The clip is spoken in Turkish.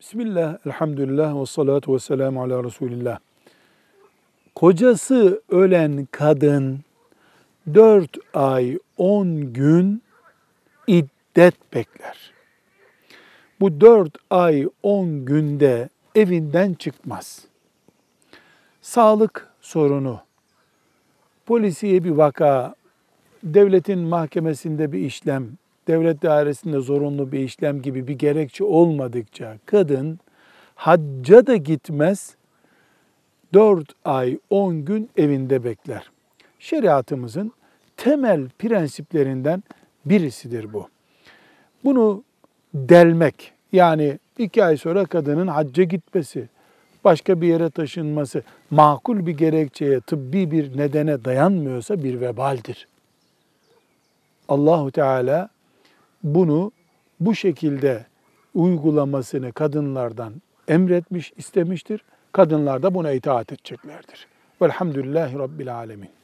Bismillah, elhamdülillah ve salatu ve selamu ala Resulillah. Kocası ölen kadın 4 ay 10 gün iddet bekler. Bu 4 ay 10 günde evinden çıkmaz. Sağlık sorunu, polisiye bir vaka, devletin mahkemesinde bir işlem, devlet dairesinde zorunlu bir işlem gibi bir gerekçe olmadıkça kadın hacca da gitmez, 4 ay 10 gün evinde bekler. Şeriatımızın temel prensiplerinden birisidir bu. Bunu delmek yani iki ay sonra kadının hacca gitmesi, başka bir yere taşınması makul bir gerekçeye, tıbbi bir nedene dayanmıyorsa bir vebaldir. Allahu Teala bunu bu şekilde uygulamasını kadınlardan emretmiş, istemiştir. Kadınlar da buna itaat edeceklerdir. Velhamdülillahi Rabbil Alemin.